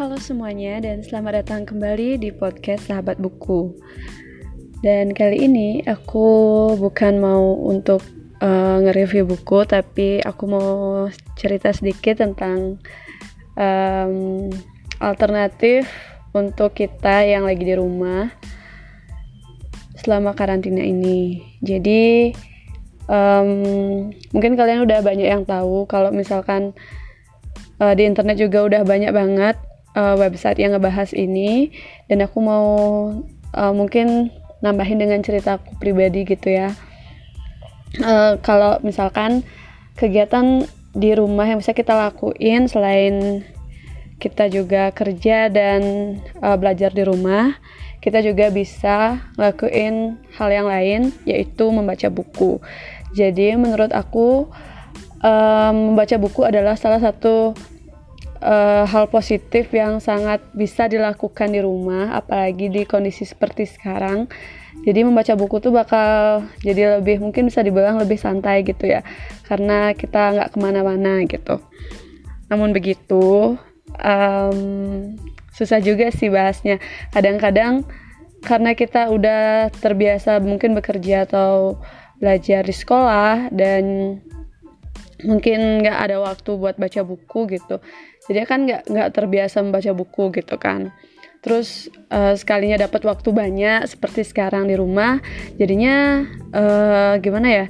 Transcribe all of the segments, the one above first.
Halo semuanya dan selamat datang kembali di podcast Sahabat Buku. Dan kali ini aku bukan mau untuk uh, nge-review buku, tapi aku mau cerita sedikit tentang um, alternatif untuk kita yang lagi di rumah selama karantina ini. Jadi um, mungkin kalian udah banyak yang tahu kalau misalkan uh, di internet juga udah banyak banget uh, website yang ngebahas ini dan aku mau uh, mungkin nambahin dengan cerita aku pribadi gitu ya. Uh, kalau misalkan kegiatan di rumah yang bisa kita lakuin selain kita juga kerja dan uh, belajar di rumah kita juga bisa ngelakuin hal yang lain yaitu membaca buku. Jadi menurut aku um, membaca buku adalah salah satu uh, hal positif yang sangat bisa dilakukan di rumah, apalagi di kondisi seperti sekarang. Jadi membaca buku tuh bakal jadi lebih mungkin bisa dibilang lebih santai gitu ya, karena kita nggak ke mana-mana gitu. Namun begitu, um, susah juga sih bahasnya. Kadang-kadang karena kita udah terbiasa mungkin bekerja atau belajar di sekolah dan mungkin nggak ada waktu buat baca buku gitu jadi kan nggak nggak terbiasa membaca buku gitu kan. Terus uh, sekalinya dapat waktu banyak seperti sekarang di rumah jadinya uh, gimana ya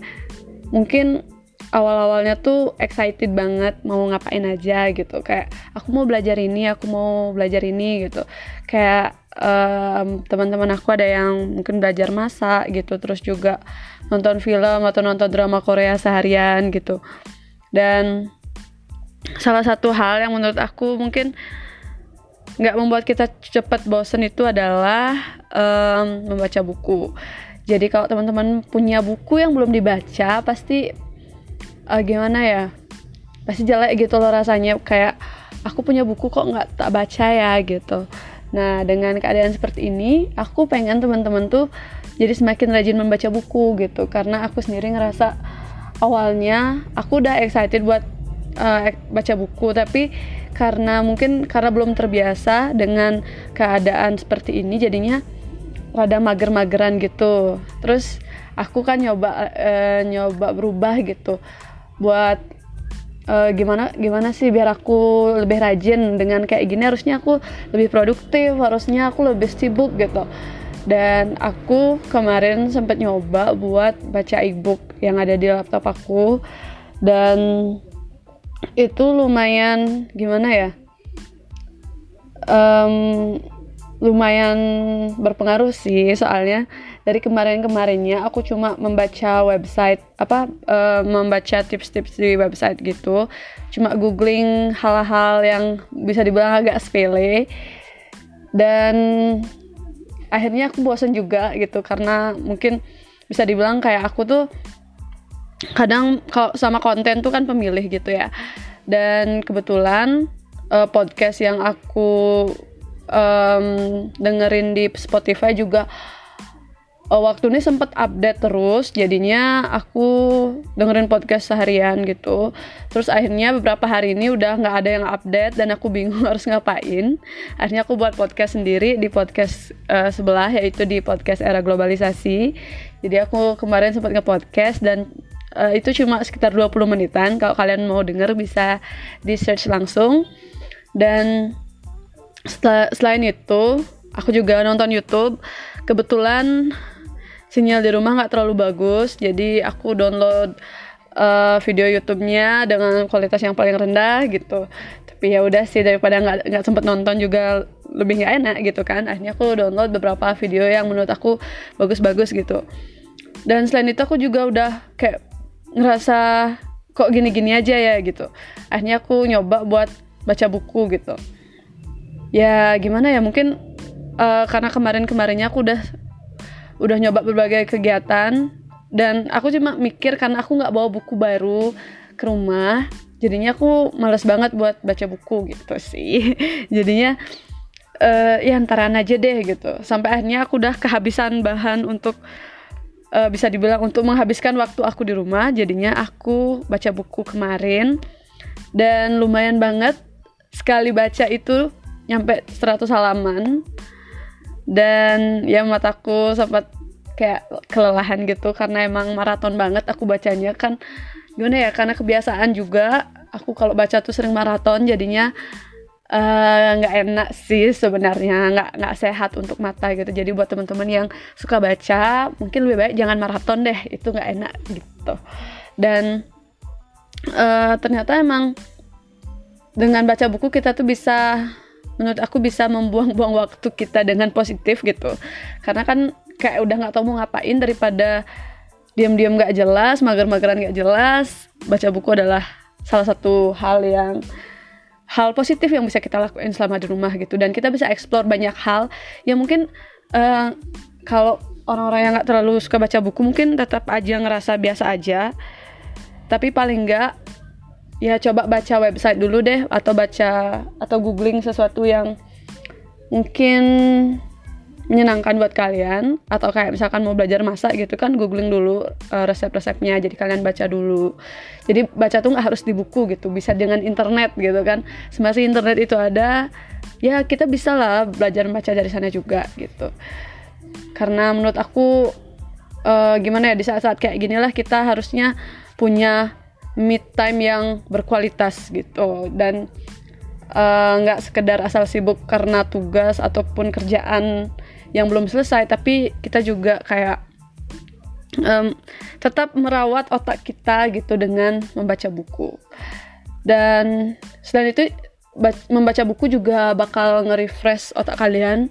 mungkin awal-awalnya tuh excited banget mau ngapain aja gitu. Kayak aku mau belajar ini aku mau belajar ini gitu. Kayak um, teman-teman aku ada yang mungkin belajar masak gitu terus juga nonton film atau nonton drama Korea seharian gitu. Dan salah satu hal yang menurut aku mungkin nggak membuat kita cepat bosen itu adalah um, membaca buku. Jadi kalau teman-teman punya buku yang belum dibaca pasti uh, gimana ya? Pasti jelek gitu loh rasanya kayak aku punya buku kok nggak tak baca ya gitu. Nah dengan keadaan seperti ini aku pengen teman-teman tuh jadi semakin rajin membaca buku gitu karena aku sendiri ngerasa awalnya aku udah excited buat uh, baca buku tapi karena mungkin karena belum terbiasa dengan keadaan seperti ini jadinya rada mager-mageran gitu. Terus aku kan nyoba uh, nyoba berubah gitu buat uh, gimana gimana sih biar aku lebih rajin dengan kayak gini. Harusnya aku lebih produktif harusnya aku lebih sibuk gitu. Dan aku kemarin sempat nyoba buat baca ebook yang ada di laptop aku. Dan itu lumayan gimana ya? Um, lumayan berpengaruh sih soalnya. Dari kemarin-kemarinnya aku cuma membaca website apa uh, membaca tips-tips di website gitu. Cuma googling hal-hal yang bisa dibilang agak sepele. Dan akhirnya aku bosan juga gitu karena mungkin bisa dibilang kayak aku tuh kadang kalau sama konten tuh kan pemilih gitu ya. Dan kebetulan uh, podcast yang aku um, dengerin di Spotify juga uh, waktu ini sempet update terus. Jadinya aku dengerin podcast seharian gitu. Terus akhirnya beberapa hari ini udah nggak ada yang update dan aku bingung harus ngapain. Akhirnya aku buat podcast sendiri di podcast uh, sebelah yaitu di podcast era globalisasi. Jadi aku kemarin sempat nge-podcast dan uh, itu cuma sekitar 20 menitan. Kalau kalian mau denger bisa di search langsung. Dan setelah, selain itu aku juga nonton YouTube. Kebetulan sinyal di rumah nggak terlalu bagus jadi aku download uh, video YouTube-nya dengan kualitas yang paling rendah gitu. Tapi ya udah sih daripada nggak nggak sempet nonton juga lebih nggak enak gitu kan. Akhirnya aku download beberapa video yang menurut aku bagus-bagus gitu. Dan selain itu aku juga udah kayak ngerasa kok gini-gini aja ya gitu. Akhirnya aku nyoba buat baca buku gitu. Ya gimana ya mungkin uh, karena kemarin-kemarinnya aku udah udah nyoba berbagai kegiatan dan aku cuma mikir karena aku nggak bawa buku baru ke rumah jadinya aku males banget buat baca buku gitu sih. Jadinya uh, ya antaran aja deh gitu. Sampai akhirnya aku udah kehabisan bahan untuk uh, bisa dibilang untuk menghabiskan waktu aku di rumah jadinya aku baca buku kemarin. Dan lumayan banget sekali baca itu nyampe 100 halaman. Dan ya mataku sempat kayak kelelahan gitu karena emang maraton banget aku bacanya. Kan gimana ya karena kebiasaan juga. Aku kalau baca tuh sering maraton jadinya nggak uh, enak sih sebenarnya nggak nggak sehat untuk mata gitu. Jadi buat teman-teman yang suka baca mungkin lebih baik jangan maraton deh itu nggak enak gitu. Dan uh, ternyata emang dengan baca buku kita tuh bisa menurut aku bisa membuang-buang waktu kita dengan positif gitu. Karena kan kayak udah nggak tahu mau ngapain daripada diam-diam nggak jelas mager-mageran nggak jelas baca buku adalah salah satu hal yang hal positif yang bisa kita lakuin selama di rumah gitu. Dan kita bisa explore banyak hal yang mungkin uh, kalau orang-orang yang nggak terlalu suka baca buku mungkin tetap aja ngerasa biasa aja. Tapi paling nggak ya coba baca website dulu deh atau baca atau googling sesuatu yang mungkin menyenangkan buat kalian atau kayak misalkan mau belajar masak gitu kan googling dulu uh, resep-resepnya. Jadi kalian baca dulu. Jadi baca tuh nggak harus di buku gitu bisa dengan internet gitu kan. Semasa internet itu ada. Ya kita bisa lah belajar baca dari sana juga gitu. Karena menurut aku uh, gimana ya di saat-saat kayak gini lah kita harusnya punya mid time yang berkualitas gitu. Dan eh, nggak uh, sekedar asal sibuk karena tugas ataupun kerjaan yang belum selesai tapi kita juga kayak um, tetap merawat otak kita gitu dengan membaca buku. Dan selain itu membaca buku juga bakal nge-refresh otak kalian.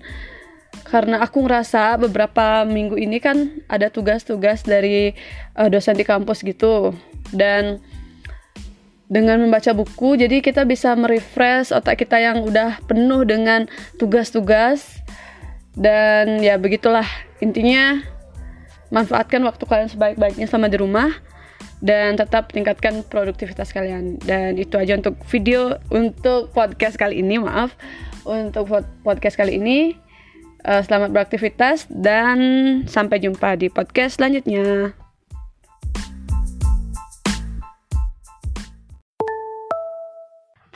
Karena aku ngerasa beberapa minggu ini kan ada tugas-tugas dari uh, dosen di kampus gitu. Dan dengan membaca buku jadi kita bisa merefresh otak kita yang udah penuh dengan tugas-tugas dan ya begitulah. Intinya manfaatkan waktu kalian sebaik-baiknya selama di rumah dan tetap tingkatkan produktivitas kalian. Dan itu aja untuk video untuk podcast kali ini maaf. Untuk podcast kali ini uh, selamat beraktivitas dan sampai jumpa di podcast selanjutnya.